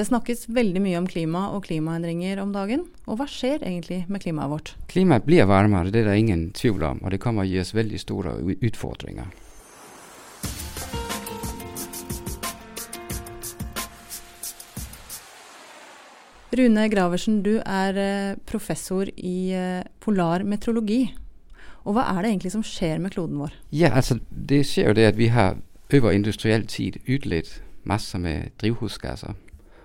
Det snakkes veldig mye om klima og klimaendringer om dagen. Og hva skjer egentlig med klimaet vårt? Klimaet blir varmere, det er det ingen tvivl om, og det kommer å gi oss veldig store utfordringer. Rune Graversen, du er eh, professor i eh, polar meteorologi. Og hva er det egentlig som skjer med kloden vår? Ja, altså det skjer jo det at vi har over industriell tid utledt masser med drivhusgasser.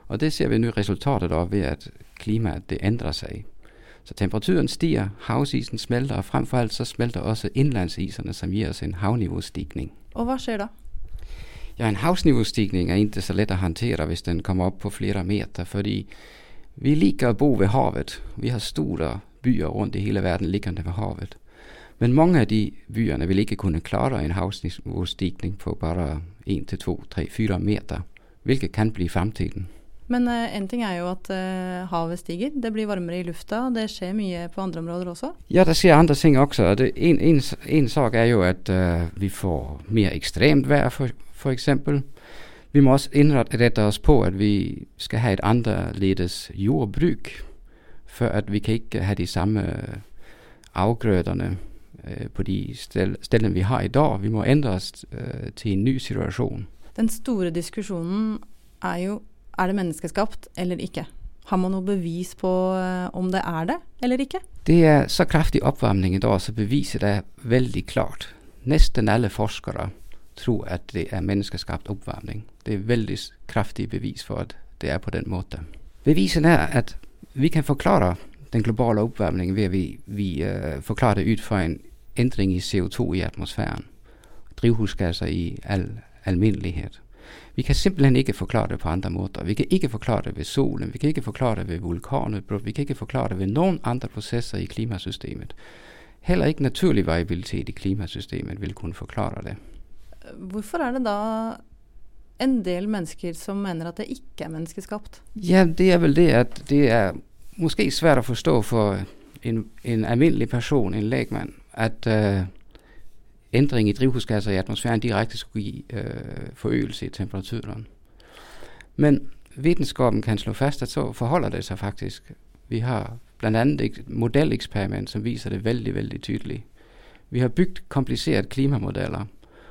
Og det ser vi nå resultatet av ved at klimaet det endrer seg. Så temperaturen stiger, havsisen smelter, og fremfor alt så smelter også innlandsisene, som gir oss en havnivåstigning. Og hva skjer da? Ja, en havnivåstigning er ikke så lett å håndtere hvis den kommer opp på flere meter, fordi vi liker å bo ved havet. Vi har store byer rundt i hele verden liggende ved havet. Men mange av de byene vil ikke kunne klare en havnivåstigning på bare 1 til 2, 3, 4 meter, hvilket kan bli fremtiden. Men uh, en ting er jo at uh, havet stiger, det blir varmere i lufta. Det skjer mye på andre områder også? Ja, det skjer andre ting også. Det, en, en, en sak er jo at uh, vi får mer ekstremt vær, for, for eksempel. Vi må også innrette oss på at vi skal ha et annerledes jordbruk. For at vi kan ikke ha de samme avgrødene på de stedene vi har i dag. Vi må endre oss til en ny situasjon. Den store diskusjonen er jo er det menneskeskapt eller ikke. Har man noe bevis på eh, om det er det eller ikke? Det er så kraftig oppvarming i dag, så beviset er veldig klart. Nesten alle forskere tror at det er menneskeskapt oppvarming. Det er veldig kraftig bevis for at det er på den måten. Bevisen er at vi kan forklare den globale oppvarmingen ved at vi, vi uh, forklarer det ut fra en endring i CO2 i atmosfæren. Drivhusgasser i al alminnelighet. Vi kan simpelthen ikke forklare det på andre måter. Vi kan ikke forklare det ved solen, vi kan ikke forklare det ved vulkanutbrudd, vi kan ikke forklare det ved noen andre prosesser i klimasystemet. Heller ikke naturlig variabilitet i klimasystemet vil kunne forklare det. Hvorfor er det da en del mennesker som mener at det ikke er menneskeskapt? Ja, det er vel det at det er måske svært å forstå for en, en alminnelig person, en legmann, at uh, ændring i drivhusgasser i atmosfæren direkte skulle give øh, forøgelse i temperaturen. Men videnskaben kan slå fast at så forholder det sig faktisk. Vi har bl.a. et modeleksperiment, som viser det vældig, vældig tydeligt. Vi har bygget komplicerede klimamodeller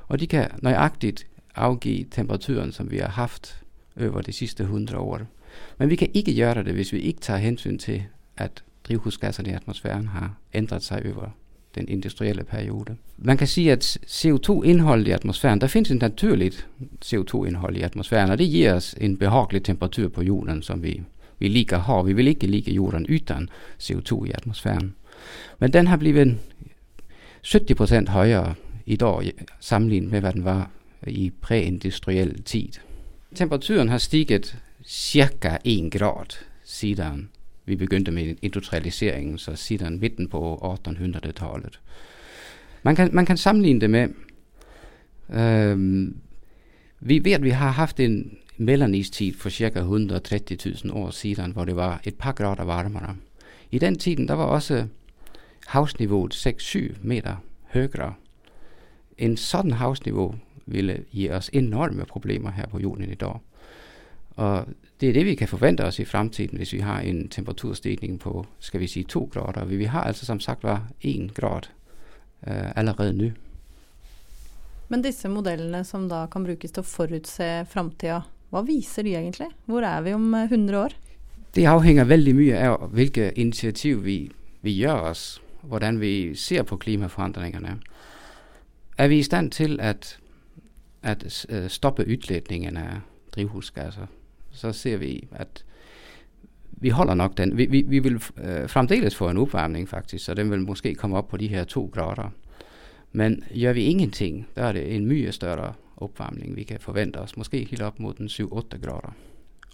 og de kan nøjagtigt afgive temperaturen som vi har haft over de sidste 100 år. Men vi kan ikke gøre det hvis vi ikke tar hensyn til at drivhusgasserne i atmosfæren har ændret sig over den industrielle periode. Man kan sige, at CO2-indholdet i atmosfæren Der findes et naturligt CO2-indhold i atmosfæren, og det giver oss en behagelig temperatur på jorden som vi, vi liker har. Vi vil ikke like jorden uden CO2 i atmosfæren. Men den har blivet 70 høyere i dag sammenlignet med hvad den var i preindustriell tid. Temperaturen har stiget cirka 1 grad siden vi begyndte med industrialiseringen, så siden midten på 1800-tallet. Man kan, man kan sammenligne det med øh, Vi ved at vi har haft en mellemistid for ca. 130.000 år siden, hvor det var et par grader varmere. I den tiden der var også havsniveauet 6-7 meter højere. en sådan havsniveau ville give oss enorme problemer her på jorden i dag. Og det er det vi kan forvente oss i fremtiden hvis vi har en temperaturstigning på skal vi si, to grader. Vi har altså som sagt var én grad uh, allerede nå. Men disse modellene som da kan brukes til å forutse framtida, hva viser de egentlig? Hvor er vi om 100 år? Det avhenger veldig mye av hvilke initiativ vi, vi gjør oss, hvordan vi ser på klimaforandringene. Er vi i stand til at, at øh, stoppe utledningen av drivhusgasser, så ser vi at vi holder nok den. Vi, vi, vi vil øh, fremdeles få en oppvarming, faktisk, så den vil måske komme opp på de her to grader. Men gjør vi ingenting, da er det en mye større oppvarming vi kan forvente oss. Måske helt opp mot 7-8 grader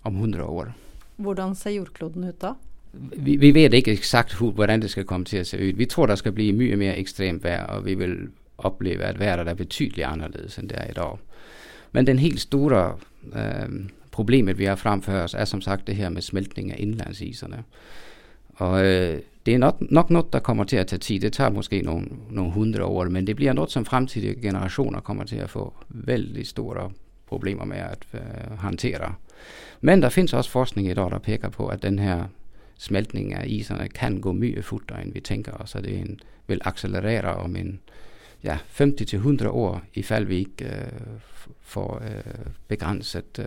om 100 år. Hvordan ser jordkloden ut da? Vi, vi vet ikke eksakt hvordan det skal komme til å se ut. Vi tror det skal bli mye mer ekstremt vær, og vi vil oppleve at været er betydelig annerledes enn det er i dag. Men den helt store øh, problemet vi har fremfor oss, er som sagt det her med smeltning av indlandsiserne. Og øh, det er nok, nok noget, der kommer til at ta tid. Det tar måske nogle, nogle hundrede år, men det blir noget, som fremtidige generationer kommer til at få vældig store problemer med at øh, håndtere. Men der findes også forskning i dag, der peker på, at den her smeltning af iserne kan gå mye fortere, end vi tænker os, og det en, vil accelerere om en ja, 50-100 år, ifald vi ikke øh, får øh, begrænset øh,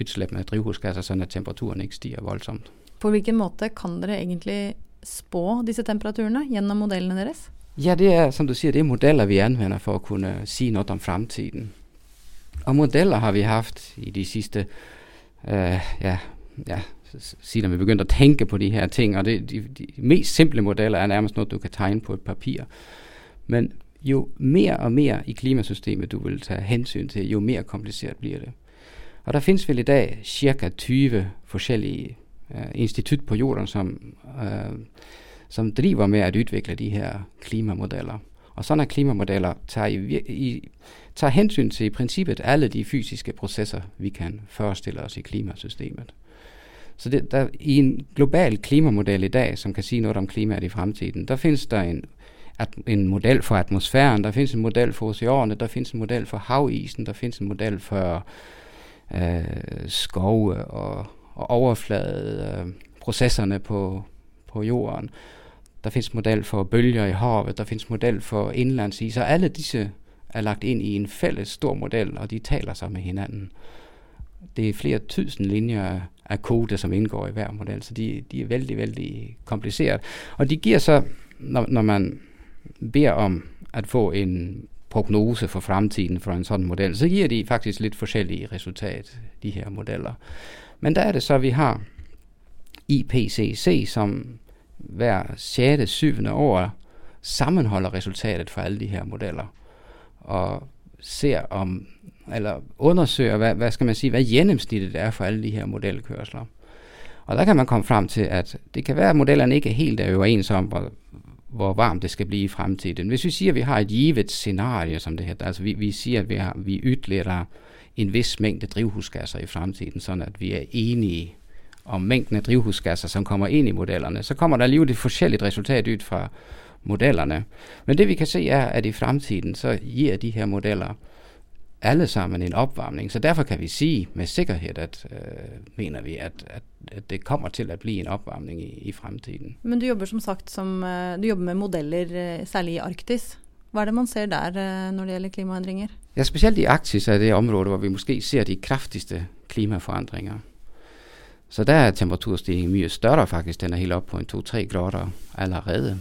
udslippene af drivhusgasser, så at temperaturen ikke stiger voldsomt. På hvilken måde kan dere egentlig spå disse temperaturerne gennem modellene deres? Ja, det er, som du siger, det er modeller, vi anvender for at kunne sige noget om fremtiden. Og modeller har vi haft i de sidste, øh, ja, ja, siden vi begyndte at tænke på de her ting, og det, de, de mest simple modeller er nærmest noget, du kan tegne på et papir. Men jo mere og mere i klimasystemet, du vil tage hensyn til, jo mere kompliceret bliver det. Og der findes vel i dag cirka 20 forskellige øh, institut på jorden, som, øh, som driver med at udvikle de her klimamodeller. Og sådanne klimamodeller tager, i, i, tager hensyn til i princippet alle de fysiske processer, vi kan forestille os i klimasystemet. Så det, der, i en global klimamodel i dag, som kan sige noget om klimaet i fremtiden, der findes der en, at, en model for atmosfæren, der findes en model for oceanerne, der findes en model for havisen, der findes en model for øh, skove og, og overflade øh, processerne på, på jorden. Der findes model for bølger i havet, der findes model for indlandsis, og alle disse er lagt ind i en fælles stor model, og de taler sig med hinanden. Det er flere tusind linjer af kode, som indgår i hver model, så de, de er vældig, vældig kompliceret. Og de giver så, når, når man beder om at få en prognose for fremtiden for en sådan model, så giver de faktisk lidt forskellige resultat, de her modeller. Men der er det så, at vi har IPCC, som hver 6. 7. år sammenholder resultatet for alle de her modeller og ser om, eller undersøger, hvad, hvad skal man sige, hvad gennemsnittet er for alle de her modelkørsler. Og der kan man komme frem til, at det kan være, at modellerne ikke er helt er overens om, hvor, hvor varmt det skal blive i fremtiden. Hvis vi siger, at vi har et givet scenarie, som det hedder, altså vi, vi siger, at vi, har, vi ytterligere en vis mængde drivhusgasser i fremtiden, sådan at vi er enige om mængden af drivhusgasser, som kommer ind i modellerne, så kommer der alligevel et forskelligt resultat ud fra modellerne. Men det vi kan se er, at i fremtiden, så giver de her modeller alle sammen en opvarmning. Så derfor kan vi sige med sikkerhed, at øh, mener vi, at, at, at det kommer til at blive en opvarmning i, i fremtiden. Men du jobber som sagt som, øh, du jobber med modeller, øh, særligt i Arktis. Hvad er det, man ser der, øh, når det gælder klimaændringer? Ja, specielt i Arktis er det område, hvor vi måske ser de kraftigste klimaforandringer. Så der er temperaturstigningen mye større faktisk. Den er helt op på en 2-3 grader allerede.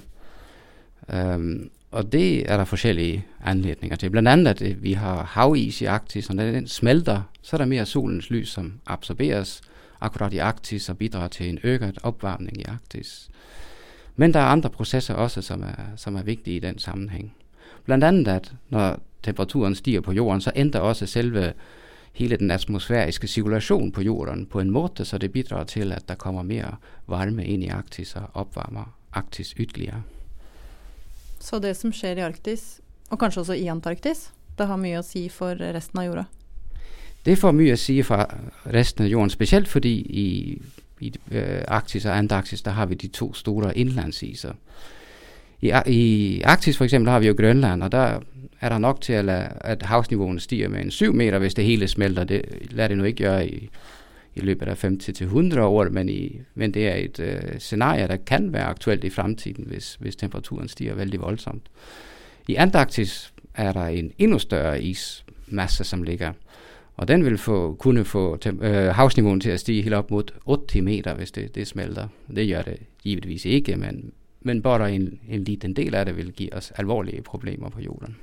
Um, og det er der forskellige anledninger til. Blandt andet, at øh, vi har havis i Arktis, og når den smelter, så er der mere solens lys, som absorberes akkurat i Arktis og bidrager til en øget opvarmning i Arktis. Men der er andre processer også, som er, som er vigtige i den sammenhæng. Blandt andet, at når temperaturen stiger på jorden, så ændrer også selve hele den atmosfæriske cirkulation på jorden på en måde, så det bidrager til, at der kommer mere varme ind i Arktis og opvarmer Arktis yderligere. Så det som sker i Arktis, og kanskje også i Antarktis, det har mye å si for resten av jorda? Det får mye å si for resten av jorden, spesielt fordi i, i øh, Arktis og Antarktis, der har vi de to store indlandsiser. I, I Arktis for eksempel har vi jo Grønland, og der er der nok til, at, at havsniveauet stiger med en 7 meter, hvis det hele smelter. Det lader det nu ikke gøre i, i løbet af 50-100 år, men, i, men det er et øh, scenarie, der kan være aktuelt i fremtiden, hvis, hvis temperaturen stiger vældig voldsomt. I Antarktis er der en endnu større ismasse, som ligger, og den vil få, kunne få øh, havsniveauen til at stige helt op mod 80 meter, hvis det, det smelter. Det gør det givetvis ikke, men, men bare en, en liten del af det vil give os alvorlige problemer på jorden.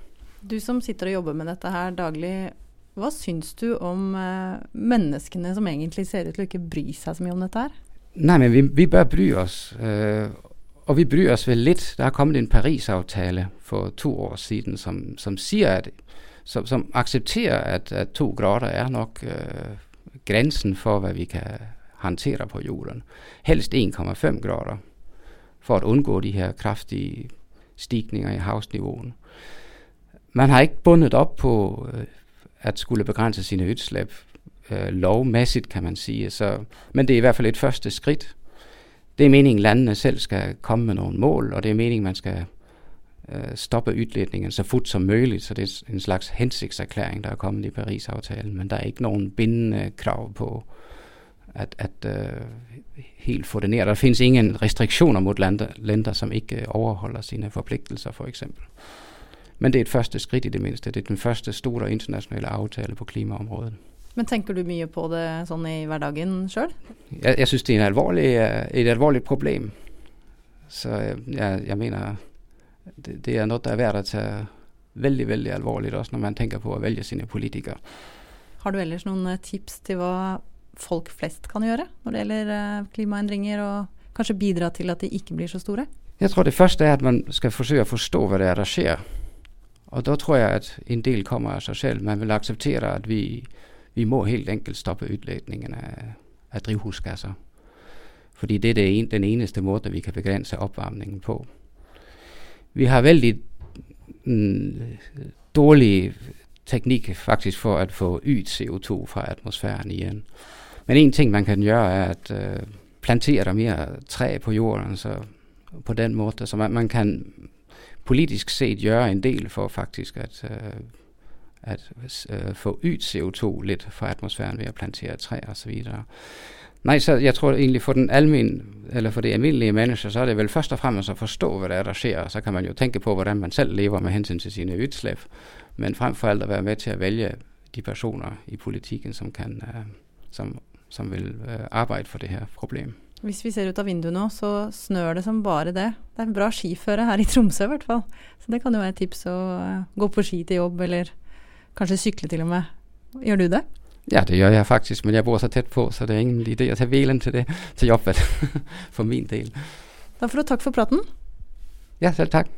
Du som sitter og jobber med dette her daglig, hva syns du om eh, menneskene som egentlig ser ut til å ikke bry seg så mye om dette her? Nej, men vi, vi bør bry oss. Øh, og vi bryr oss vel litt. Det har kommet en Parisavtale for to år siden, som, som siger, at som, som aksepterer at, at to grader er nok øh, grensen for, hva vi kan håndtere på jorden. Helst 1,5 grader, for å undgå de her kraftige stigninger i havsniveauen. Man har ikke bundet op på øh, at skulle begrænse sine udslip øh, lovmæssigt, kan man sige. Så, men det er i hvert fald et første skridt. Det er meningen, at landene selv skal komme med nogle mål, og det er meningen, man skal øh, stoppe udledningen så fort som muligt, så det er en slags hensigtserklæring, der er kommet i Paris-aftalen, men der er ikke nogen bindende krav på, at, at øh, helt få det ned. Der findes ingen restriktioner mod lander, lænder, som ikke øh, overholder sine forpligtelser, for eksempel. Men det er et første skridt i det mindste. Det er den første store internationale aftale på klimaområdet. Men tenker du mye på det sånn i hverdagen sjøl? Jeg, jeg synes det er en alvorlig, et alvorligt problem. Så jeg, jeg mener, det, det er noget, der er værd at tage veldig, veldig alvorligt, også når man tenker på å velge sine politikere. Har du ellers noen eh, tips til hva folk flest kan gjøre når det gjelder eh, klimaendringer, og kanskje bidra til at de ikke blir så store? Jeg tror det første er at man skal forsøke å forstå hva det er der skjer. Og der tror jeg at en del kommer af sig selv. Man vil acceptere, at vi, vi må helt enkelt stoppe udlægningen av, af drivhusgasser. Fordi det er den eneste måten vi kan begrænse opvarmningen på. Vi har vældig mm, dårlig teknik faktisk for at få ut CO2 fra atmosfæren igen. Men en ting man kan gøre, er at øh, plantere mer træ på jorden. Så på den måde, Så man, man, kan politisk set gøre en del for faktisk at, øh, at øh, få ydt CO2 lidt fra atmosfæren ved at plantere træer osv. Nej, så jeg tror egentlig for, den almen, eller for det almindelige menneske, så er det vel først og fremmest at forstå hvad det er der skjer. Så kan man jo tænke på hvordan man selv lever med hensyn til sine udslip, Men frem for alt at være med til at vælge de personer i politikken som, kan, øh, som, som vil øh, arbejde for det her problem. Hvis vi ser ut av vinduet nå, så snør det som bare det. Det er bra skiføre her i Tromsø i hvert fall. Så det kan jo være et tips å uh, gå på ski til jobb, eller kanskje sykle til og med. Gjør du det? Ja, det gjør jeg faktisk, men jeg bor så tett på, så det er ingen idé å ta bilen til, det, til jobbet for min del. Da får du takk for praten. Ja, selv takk.